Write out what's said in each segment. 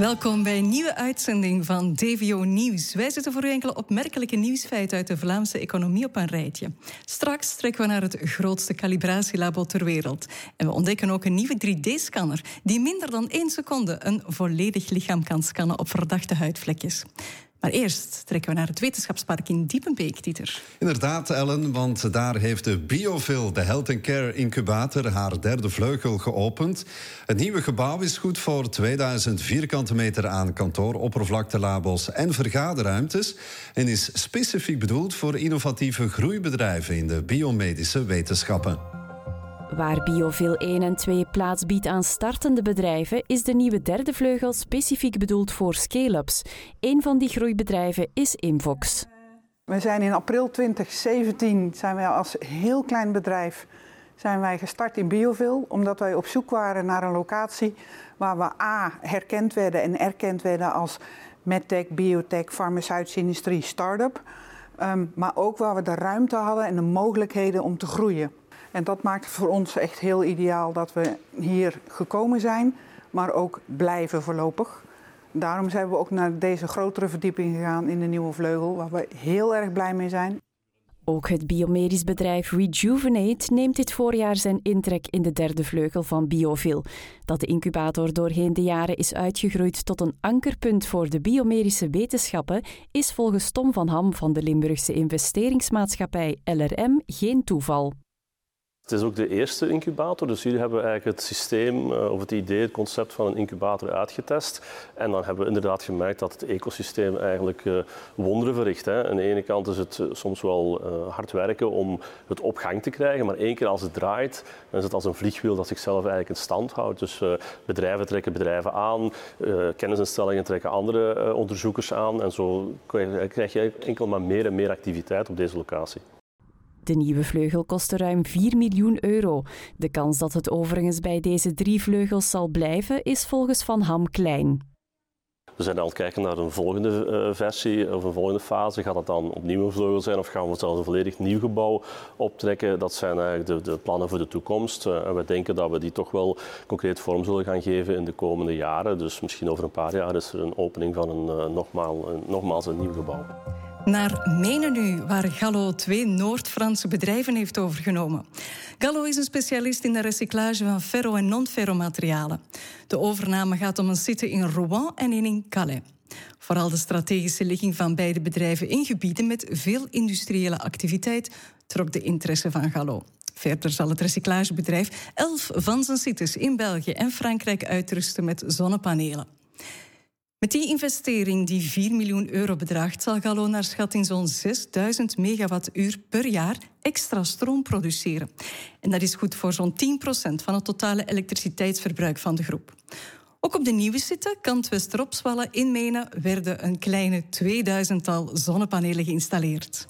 Welkom bij een nieuwe uitzending van DVO Nieuws. Wij zetten voor u enkele opmerkelijke nieuwsfeiten uit de Vlaamse economie op een rijtje. Straks trekken we naar het grootste calibratielabo ter wereld. En we ontdekken ook een nieuwe 3D-scanner die minder dan één seconde een volledig lichaam kan scannen op verdachte huidvlekjes. Maar eerst trekken we naar het wetenschapspark in Diepenbeek, Dieter. Inderdaad, Ellen, want daar heeft de Biovil, de Health Care Incubator, haar derde vleugel geopend. Het nieuwe gebouw is goed voor 2000 vierkante meter aan kantooroppervlakte, labos en vergaderruimtes. En is specifiek bedoeld voor innovatieve groeibedrijven in de biomedische wetenschappen. Waar Biovil 1 en 2 plaats biedt aan startende bedrijven, is de nieuwe derde vleugel specifiek bedoeld voor scale-ups. Een van die groeibedrijven is Invox. We zijn in april 2017 zijn wij als heel klein bedrijf zijn wij gestart in Biovil, omdat wij op zoek waren naar een locatie waar we A herkend werden en erkend werden als medtech, biotech, farmaceutische industrie, start-up. Ehm, maar ook waar we de ruimte hadden en de mogelijkheden om te groeien. En dat maakt het voor ons echt heel ideaal dat we hier gekomen zijn, maar ook blijven voorlopig. Daarom zijn we ook naar deze grotere verdieping gegaan in de nieuwe vleugel, waar we heel erg blij mee zijn. Ook het biomedisch bedrijf Rejuvenate neemt dit voorjaar zijn intrek in de derde vleugel van Biovil. Dat de incubator doorheen de jaren is uitgegroeid tot een ankerpunt voor de biomedische wetenschappen, is volgens Tom van Ham van de Limburgse investeringsmaatschappij LRM geen toeval. Het is ook de eerste incubator, dus hier hebben we eigenlijk het systeem eh, of het idee, het concept van een incubator uitgetest. En dan hebben we inderdaad gemerkt dat het ecosysteem eigenlijk uh, wonderen verricht. Hè. Aan de ene kant is het eh, soms wel hard werken om het op gang te krijgen, maar één keer als het draait, dan is het als een vliegwiel dat zichzelf eigenlijk in stand houdt. Dus bedrijven trekken bedrijven aan, kennisinstellingen trekken andere onderzoekers aan en zo krijg je enkel maar meer en meer activiteit op deze locatie. De nieuwe vleugel kostte ruim 4 miljoen euro. De kans dat het overigens bij deze drie vleugels zal blijven is volgens Van Ham klein. We zijn aan het kijken naar een volgende uh, versie of een volgende fase. Gaat dat dan opnieuw een vleugel zijn of gaan we zelfs een volledig nieuw gebouw optrekken? Dat zijn eigenlijk de, de plannen voor de toekomst. Uh, en we denken dat we die toch wel concreet vorm zullen gaan geven in de komende jaren. Dus misschien over een paar jaar is er een opening van een, nogmaals, een, nogmaals een nieuw gebouw. Naar Menen nu, waar Gallo twee Noord-Franse bedrijven heeft overgenomen. Gallo is een specialist in de recyclage van ferro- en non-ferromaterialen. De overname gaat om een site in Rouen en in Calais. Vooral de strategische ligging van beide bedrijven in gebieden met veel industriële activiteit trok de interesse van Gallo. Verder zal het recyclagebedrijf elf van zijn sites in België en Frankrijk uitrusten met zonnepanelen. Met die investering die 4 miljoen euro bedraagt, zal Gallo naar schatting zo'n 6000 megawattuur per jaar extra stroom produceren. En dat is goed voor zo'n 10% van het totale elektriciteitsverbruik van de groep. Ook op de nieuwe zitten, kant Westeropswallen in Menen, werden een kleine 2000-tal zonnepanelen geïnstalleerd.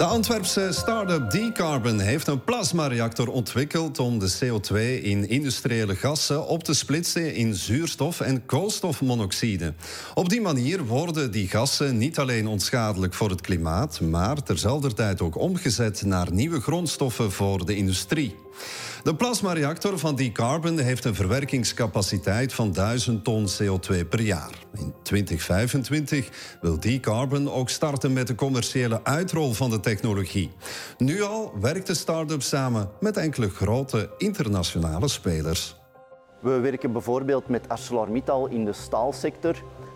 De Antwerpse start-up Decarbon heeft een plasmareactor ontwikkeld om de CO2 in industriële gassen op te splitsen in zuurstof en koolstofmonoxide. Op die manier worden die gassen niet alleen onschadelijk voor het klimaat, maar terzelfde tijd ook omgezet naar nieuwe grondstoffen voor de industrie. De plasmareactor van Decarbon heeft een verwerkingscapaciteit van 1000 ton CO2 per jaar. In 2025 wil Decarbon ook starten met de commerciële uitrol van de technologie. Nu al werkt de start-up samen met enkele grote internationale spelers. We werken bijvoorbeeld met ArcelorMittal in de staalsector.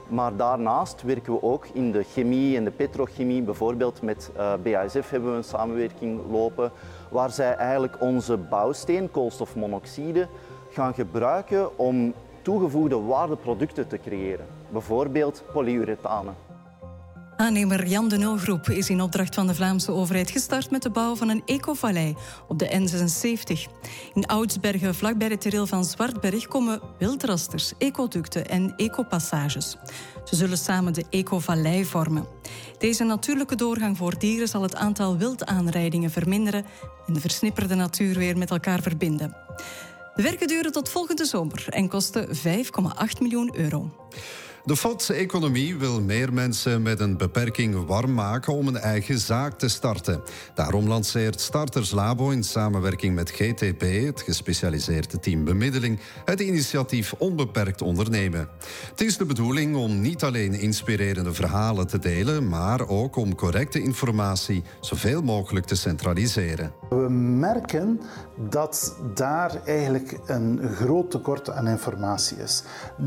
Maar daarnaast werken we ook in de chemie en de petrochemie. Bijvoorbeeld met eh, BASF hebben we een samenwerking lopen waar zij eigenlijk onze bouwsteen, koolstofmonoxide, gaan gebruiken om toegevoegde waardeproducten te creëren. Bijvoorbeeld polyurethanen. Aannemer Jan de Nulgroep is in opdracht van de Vlaamse overheid gestart met de bouw van een ecovallei op de N76. In Oudsbergen, vlakbij het terrein van Zwartberg, komen wildrasters, ecoducten en ecopassages. Ze zullen samen de ecovallei vormen. Deze natuurlijke doorgang voor dieren zal het aantal wildaanrijdingen verminderen en de versnipperde natuur weer met elkaar verbinden. De werken duren tot volgende zomer en kosten 5,8 miljoen euro. De FOD-economie wil meer mensen met een beperking warm maken om een eigen zaak te starten. Daarom lanceert Starters Labo in samenwerking met GTP, het gespecialiseerde team bemiddeling, het initiatief Onbeperkt Ondernemen. Het is de bedoeling om niet alleen inspirerende verhalen te delen, maar ook om correcte informatie zoveel mogelijk te centraliseren. We merken dat daar eigenlijk een groot tekort aan informatie is.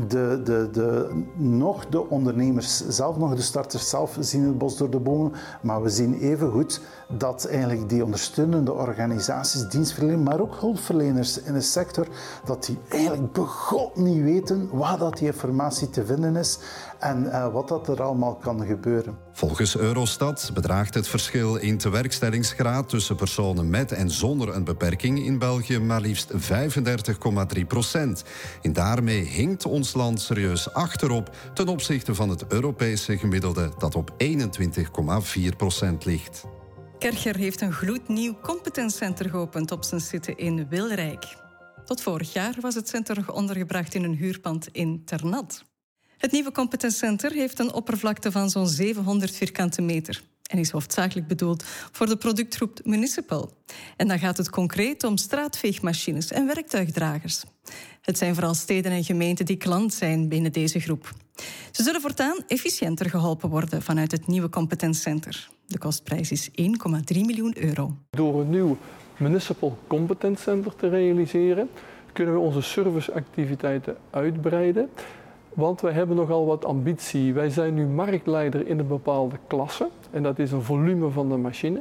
De, de, de, nog de ondernemers zelf, nog de starters zelf zien het bos door de bomen, maar we zien even goed dat eigenlijk die ondersteunende organisaties, dienstverleners, maar ook hulpverleners in de sector, dat die eigenlijk begot niet weten waar dat die informatie te vinden is en uh, wat dat er allemaal kan gebeuren. Volgens Eurostat bedraagt het verschil in tewerkstellingsgraad tussen personen met en zonder een beperking in België maar liefst 35,3 procent. En daarmee hinkt ons land serieus achterop ten opzichte van het Europese gemiddelde dat op 21,4 procent ligt. Kercher heeft een gloednieuw competentcenter geopend op zijn zitten in Wilrijk. Tot vorig jaar was het center ondergebracht in een huurpand in Ternat. Het nieuwe competentcenter heeft een oppervlakte van zo'n 700 vierkante meter en is hoofdzakelijk bedoeld voor de productgroep Municipal. En dan gaat het concreet om straatveegmachines en werktuigdragers. Het zijn vooral steden en gemeenten die klant zijn binnen deze groep. Ze zullen voortaan efficiënter geholpen worden vanuit het nieuwe competentcenter. De kostprijs is 1,3 miljoen euro. Door een nieuw Municipal Competence Center te realiseren, kunnen we onze serviceactiviteiten uitbreiden. Want wij hebben nogal wat ambitie. Wij zijn nu marktleider in een bepaalde klasse. En dat is een volume van de machine.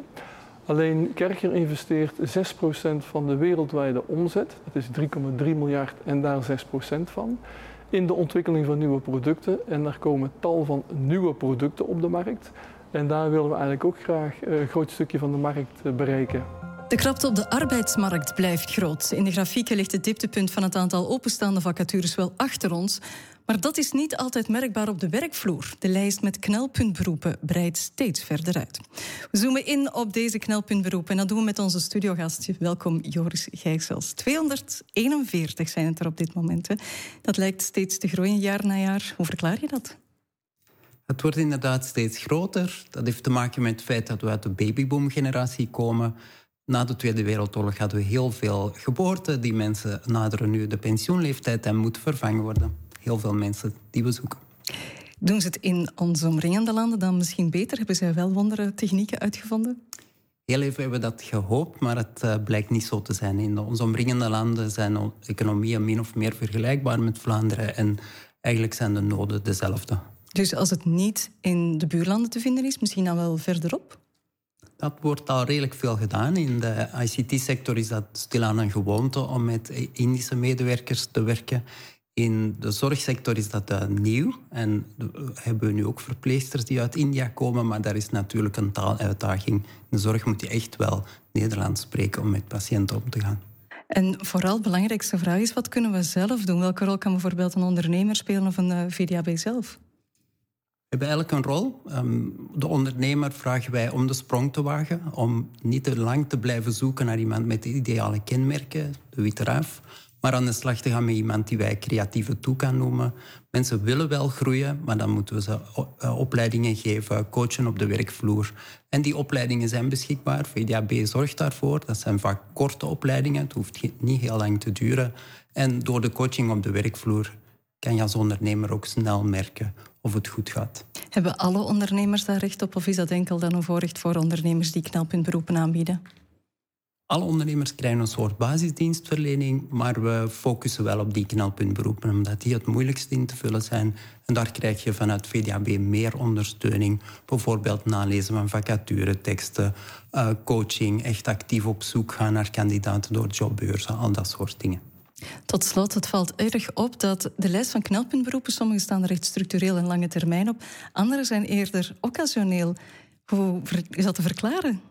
Alleen Kerker investeert 6% van de wereldwijde omzet. Dat is 3,3 miljard en daar 6% van. In de ontwikkeling van nieuwe producten. En er komen tal van nieuwe producten op de markt. En daar willen we eigenlijk ook graag eh, een groot stukje van de markt eh, bereiken. De krapte op de arbeidsmarkt blijft groot. In de grafieken ligt het dieptepunt van het aantal openstaande vacatures wel achter ons. Maar dat is niet altijd merkbaar op de werkvloer. De lijst met knelpuntberoepen breidt steeds verder uit. We zoomen in op deze knelpuntberoepen en dat doen we met onze studiogast. Welkom Joris Gijsels. 241 zijn het er op dit moment. Dat lijkt steeds te groeien jaar na jaar. Hoe verklaar je dat? Het wordt inderdaad steeds groter. Dat heeft te maken met het feit dat we uit de babyboom-generatie komen. Na de Tweede Wereldoorlog hadden we heel veel geboorten. Die mensen naderen nu de pensioenleeftijd en moeten vervangen worden heel veel mensen die we zoeken. Doen ze het in onze omringende landen dan misschien beter? Hebben zij wel wondere technieken uitgevonden? Heel even hebben we dat gehoopt, maar het uh, blijkt niet zo te zijn. In onze omringende landen zijn economieën min of meer vergelijkbaar met Vlaanderen. En eigenlijk zijn de noden dezelfde. Dus als het niet in de buurlanden te vinden is, misschien dan wel verderop? Dat wordt al redelijk veel gedaan. In de ICT-sector is dat stilaan een gewoonte om met Indische medewerkers te werken. In de zorgsector is dat uh, nieuw en hebben we nu ook verpleegsters die uit India komen, maar daar is natuurlijk een taaluitdaging. In de zorg moet je echt wel Nederlands spreken om met patiënten om te gaan. En vooral de belangrijkste vraag is, wat kunnen we zelf doen? Welke rol kan bijvoorbeeld een ondernemer spelen of een eh, VDAB zelf? Hebben eigenlijk een rol. Um, de ondernemer vragen wij om de sprong te wagen, om niet te lang te blijven zoeken naar iemand met de ideale kenmerken, de witte maar aan de slag te gaan met iemand die wij creatieve toe kan noemen. Mensen willen wel groeien, maar dan moeten we ze eh, opleidingen geven, coachen op de werkvloer. En die opleidingen zijn beschikbaar. VDAB zorgt daarvoor. Dat zijn vaak korte opleidingen. Het hoeft niet heel lang te duren. En door de coaching op de werkvloer kan je als ondernemer ook snel merken of het goed gaat. Hebben alle ondernemers daar recht op, of is dat enkel dan een voorrecht voor ondernemers die knelpuntberoepen aanbieden? Alle ondernemers krijgen een soort basisdienstverlening, maar we focussen wel op die knelpuntberoepen, omdat die het moeilijkst in te vullen zijn. En daar krijg je vanuit VDAB meer ondersteuning. Bijvoorbeeld nalezen van vacature, teksten, uh, coaching, echt actief op zoek gaan naar kandidaten door jobbeurzen, al dat soort dingen. Tot slot, het valt erg op dat de lijst van knelpuntberoepen, sommige staan er structureel en lange termijn op, andere zijn eerder occasioneel. Hoe is dat te verklaren?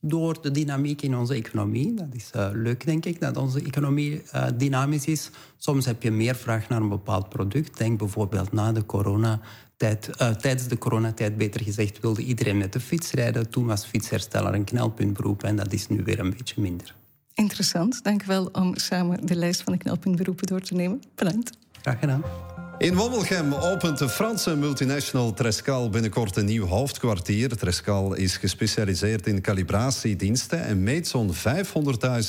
door de dynamiek in onze economie. Dat is uh, leuk, denk ik, dat onze economie uh, dynamisch is. Soms heb je meer vraag naar een bepaald product. Denk bijvoorbeeld na de coronatijd, uh, tijdens de coronatijd, beter gezegd, wilde iedereen met de fiets rijden. Toen was fietshersteller een knelpuntberoep en dat is nu weer een beetje minder. Interessant. Dank u wel om samen de lijst van de knelpuntberoepen door te nemen. Bedankt. Graag gedaan. In Wommelgem opent de Franse multinational Trescal binnenkort een nieuw hoofdkwartier. Trescal is gespecialiseerd in calibratiediensten en meet zo'n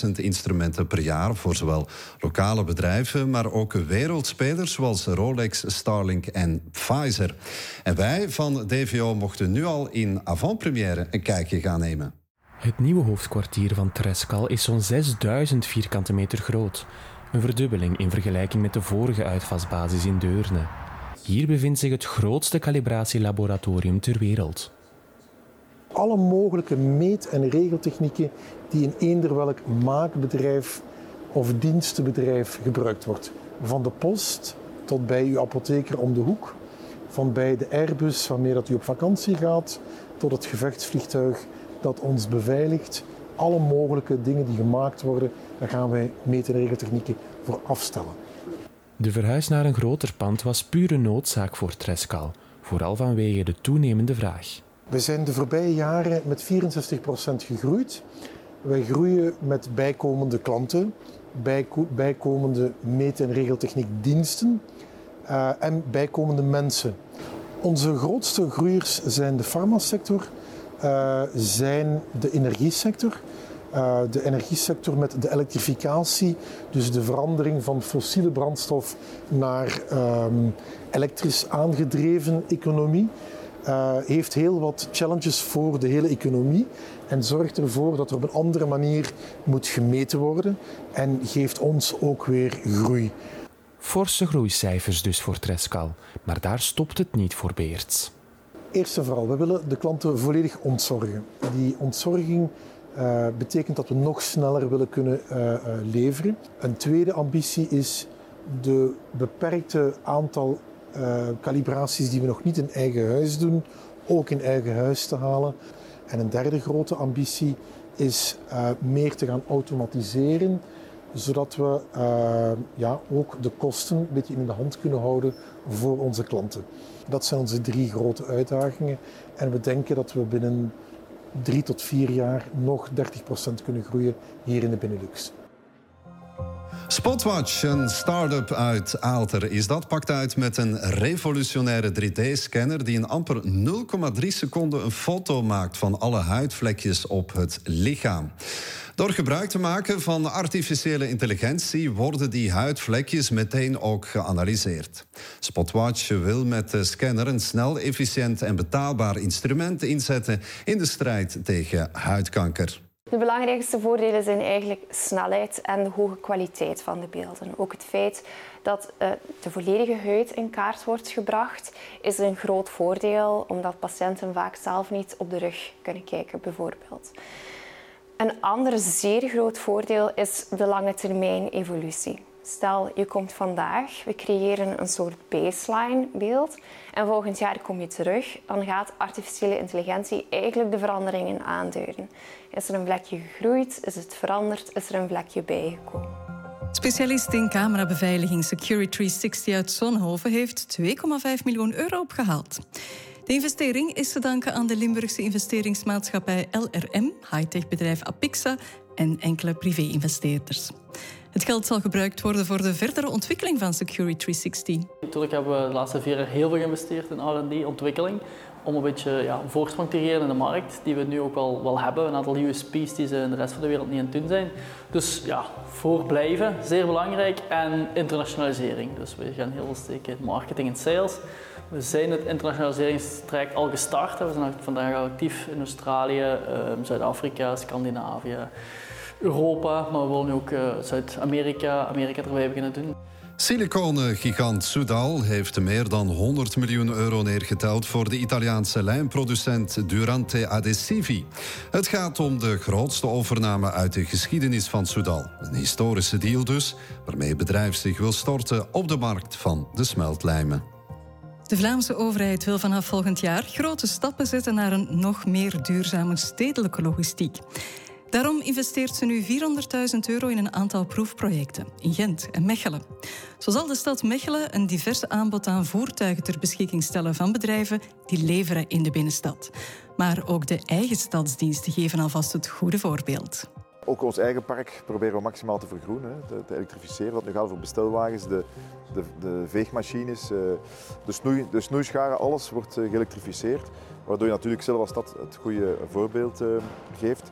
500.000 instrumenten per jaar voor zowel lokale bedrijven, maar ook wereldspelers zoals Rolex, Starlink en Pfizer. En wij van DVO mochten nu al in avant-première een kijkje gaan nemen. Het nieuwe hoofdkwartier van Trescal is zo'n 6000 vierkante meter groot. Een verdubbeling in vergelijking met de vorige uitvasbasis in Deurne. Hier bevindt zich het grootste calibratielaboratorium ter wereld. Alle mogelijke meet- en regeltechnieken die in eender welk maakbedrijf of dienstenbedrijf gebruikt wordt. Van de post tot bij uw apotheker om de hoek, van bij de Airbus waarmee dat u op vakantie gaat, tot het gevechtsvliegtuig dat ons beveiligt. Alle mogelijke dingen die gemaakt worden, daar gaan wij meet- en regeltechnieken voor afstellen. De verhuis naar een groter pand was pure noodzaak voor Trescal, vooral vanwege de toenemende vraag. We zijn de voorbije jaren met 64% gegroeid. Wij groeien met bijkomende klanten, bijko bijkomende meet- en regeltechniekdiensten uh, en bijkomende mensen. Onze grootste groeiers zijn de farmasector, uh, zijn de energiesector. Uh, de energiesector met de elektrificatie, dus de verandering van fossiele brandstof naar um, elektrisch aangedreven economie, uh, heeft heel wat challenges voor de hele economie en zorgt ervoor dat er op een andere manier moet gemeten worden en geeft ons ook weer groei. Forse groeicijfers dus voor Trescal, maar daar stopt het niet voor Beerts. Eerst en vooral, we willen de klanten volledig ontzorgen. Die ontzorging uh, betekent dat we nog sneller willen kunnen uh, uh, leveren. Een tweede ambitie is de beperkte aantal calibraties die we nog niet in eigen huis doen, ook in eigen huis te halen. En een derde grote ambitie is meer te gaan automatiseren, zodat we ja, ook de kosten een beetje in de hand kunnen houden voor onze klanten. Dat zijn onze drie grote uitdagingen. En we denken dat we binnen drie tot vier jaar nog 30% kunnen groeien hier in de Benelux. Spotwatch, een start-up uit Aalter, is dat pakt uit met een revolutionaire 3D-scanner die in amper 0,3 seconden een foto maakt van alle huidvlekjes op het lichaam. Door gebruik te maken van artificiële intelligentie worden die huidvlekjes meteen ook geanalyseerd. Spotwatch wil met de scanner een snel, efficiënt en betaalbaar instrument inzetten in de strijd tegen huidkanker. De belangrijkste voordelen zijn eigenlijk snelheid en de hoge kwaliteit van de beelden. Ook het feit dat uh, de volledige huid in kaart wordt gebracht, is een groot voordeel, omdat patiënten vaak zelf niet op de rug kunnen kijken, bijvoorbeeld. Een ander zeer groot voordeel is de lange termijn evolutie. Stel, je komt vandaag, we creëren een soort baseline beeld en volgend jaar kom je terug, dan gaat artificiële intelligentie eigenlijk de veranderingen aanduiden. Is er een vlekje gegroeid? Is het veranderd? Is er een vlekje bijgekomen? Specialist in camerabeveiliging Security 360 uit Zonhoven heeft 2,5 miljoen euro opgehaald. De investering is te danken aan de Limburgse investeringsmaatschappij LRM, high-tech bedrijf Apixa en enkele privé-investeerders. Het geld zal gebruikt worden voor de verdere ontwikkeling van Security 360. Natuurlijk hebben we de laatste vier jaar heel veel geïnvesteerd in R&D, ontwikkeling, om een beetje ja, voorsprong te creëren in de markt, die we nu ook wel, wel hebben. Een aantal USP's die ze in de rest van de wereld niet aan het doen zijn. Dus ja, voor blijven, zeer belangrijk. En internationalisering. Dus we gaan heel veel steken in marketing en sales. We zijn het internationaliseringstraject al gestart. We zijn vandaag al actief in Australië, Zuid-Afrika, Scandinavië, Europa. Maar we willen nu ook Zuid-Amerika, Amerika erbij beginnen doen. Siliconengigant Soudal heeft meer dan 100 miljoen euro neergeteld voor de Italiaanse lijnproducent Durante Adesivi. Het gaat om de grootste overname uit de geschiedenis van Soudal. Een historische deal dus, waarmee het bedrijf zich wil storten op de markt van de smeltlijmen. De Vlaamse overheid wil vanaf volgend jaar grote stappen zetten naar een nog meer duurzame stedelijke logistiek. Daarom investeert ze nu 400.000 euro in een aantal proefprojecten in Gent en Mechelen. Zo zal de stad Mechelen een divers aanbod aan voertuigen ter beschikking stellen van bedrijven die leveren in de binnenstad. Maar ook de eigen stadsdiensten geven alvast het goede voorbeeld. ook ons eigen park proberen we maximaal te vergroenen, te, elektrificeren. Dat nu gaat over bestelwagens, de, de, de veegmachines, de, snoei, de snoeischaren, alles wordt geëlektrificeerd. Waardoor je natuurlijk zelf als stad het goede voorbeeld geeft.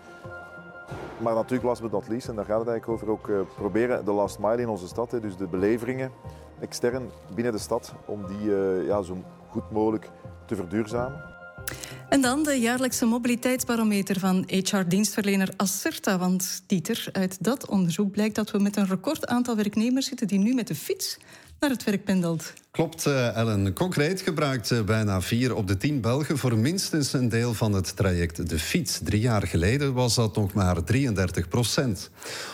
Maar natuurlijk, last but not least, en daar gaat het eigenlijk over, ook uh, proberen de last mile in onze stad, hè, dus de beleveringen extern binnen de stad, om die uh, ja, zo goed mogelijk te verduurzamen. En dan de jaarlijkse mobiliteitsbarometer van HR-dienstverlener Acerta. Want Dieter, uit dat onderzoek blijkt dat we met een record aantal werknemers zitten die nu met de fiets naar het werk pendelt. Klopt, eh, Ellen. Concreet gebruikt eh, bijna vier op de tien Belgen voor minstens een deel van het traject de fiets. Drie jaar geleden was dat nog maar 33 procent.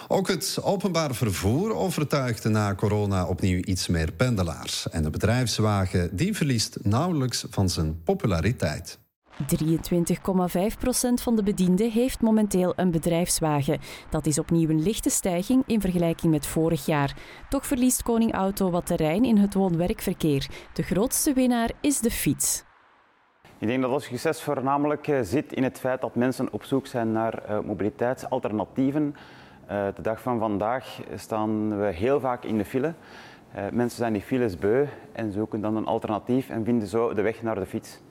Ook het openbaar vervoer overtuigde na corona opnieuw iets meer pendelaars. En de bedrijfswagen die verliest nauwelijks van zijn populariteit. 23,5% van de bedienden heeft momenteel een bedrijfswagen. Dat is opnieuw een lichte stijging in vergelijking met vorig jaar. Toch verliest Koning Auto wat terrein in het woon-werkverkeer. De grootste winnaar is de fiets. Ik denk dat ons succes voornamelijk eh, zit in het feit dat mensen op zoek zijn naar uh, mobiliteitsalternatieven. Uh, de dag van vandaag staan we heel vaak in de file. mensen zijn die files beu en zoeken dan een alternatief en vinden zo de weg naar de fiets.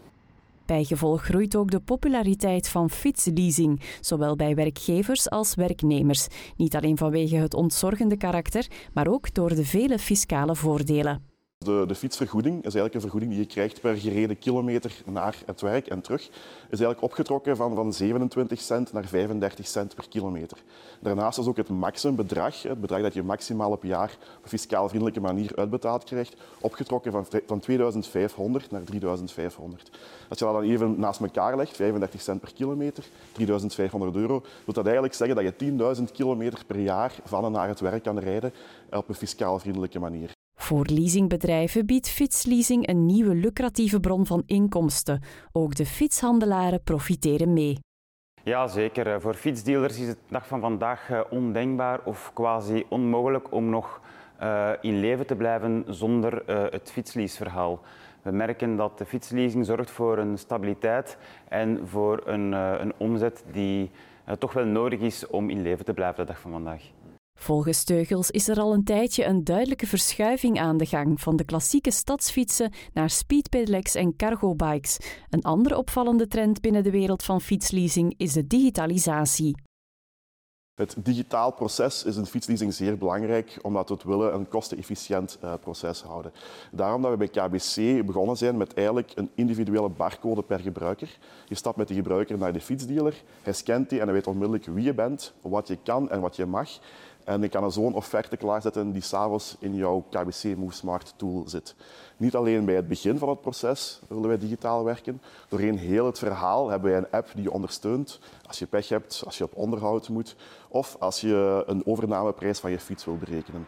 Bijgevolg groeit ook de populariteit van fietsleasing, zowel bij werkgevers als werknemers. Niet alleen vanwege het ontzorgende karakter, maar ook door de vele fiscale voordelen. De, de, fietsvergoeding is eigenlijk een vergoeding die je krijgt per gereden kilometer naar het werk en terug. Is eigenlijk opgetrokken van, van 27 cent naar 35 cent per kilometer. Daarnaast is ook het maximumbedrag, het bedrag dat je maximaal op jaar op fiscaal vriendelijke manier uitbetaald krijgt, opgetrokken van, van 2500 naar 3500. Als je dat dan even naast elkaar legt, 35 cent per kilometer, 3500 euro, wil dat eigenlijk zeggen dat je 10.000 kilometer per jaar van en naar het werk kan rijden op een fiscaal vriendelijke manier. Voor leasingbedrijven biedt fietsleasing een nieuwe lucratieve bron van inkomsten. Ook de fietshandelaren profiteren mee. Ja, zeker. Voor fietsdealers is het dag van vandaag eh, ondenkbaar of quasi onmogelijk om nog uh, in leven te blijven zonder het fietsleaseverhaal. We merken dat de fietsleasing zorgt voor een stabiliteit en voor een, een omzet die toch wel nodig is om in leven te blijven de dag van vandaag. Volgens Teugels is er al een tijdje een duidelijke verschuiving aan de gang van de klassieke stadsfietsen naar speedpedelecs en cargobikes. Een andere opvallende trend binnen de wereld van fietsleasing is de digitalisatie. Het digitaal proces is in fietsleasing zeer belangrijk, omdat we het willen een kostenefficiënt uh, proces houden. Daarom dat we bij KBC begonnen zijn met eigenlijk een individuele barcode per gebruiker. Je stapt met de gebruiker naar de fietsdealer, hij scant die en hij weet onmiddellijk wie je bent, wat je kan en wat je mag. En ik kan zo'n offerte klaarzetten die s'avonds in jouw KBC Move Smart tool zit. Niet alleen bij het begin van het proces willen wij digitaal werken. Doorheen heel het verhaal hebben wij een app die je ondersteunt als je pech hebt, als je op onderhoud moet of als je een overnameprijs van je fiets wil berekenen.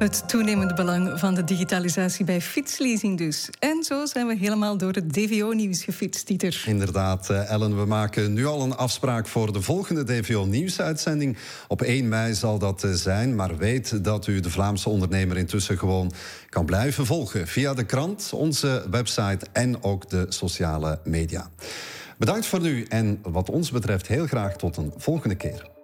Het toenemende belang van de digitalisatie bij fietsleasing dus. Zo zijn we helemaal door het DVO-nieuws gefietst, Dieter. Inderdaad, eh, Ellen. We maken nu al een afspraok voor de volgende DVO-nieuwsuitzending. Op 1 mei zal dat eh, zijn. Maar weet dat u de Vlaamse ondernemer intussen gewoon kan blijven volgen. Via de krant, onze website en ook de sociale media. Bedankt voor nu en wat ons betreft heel graag tot een volgende keer.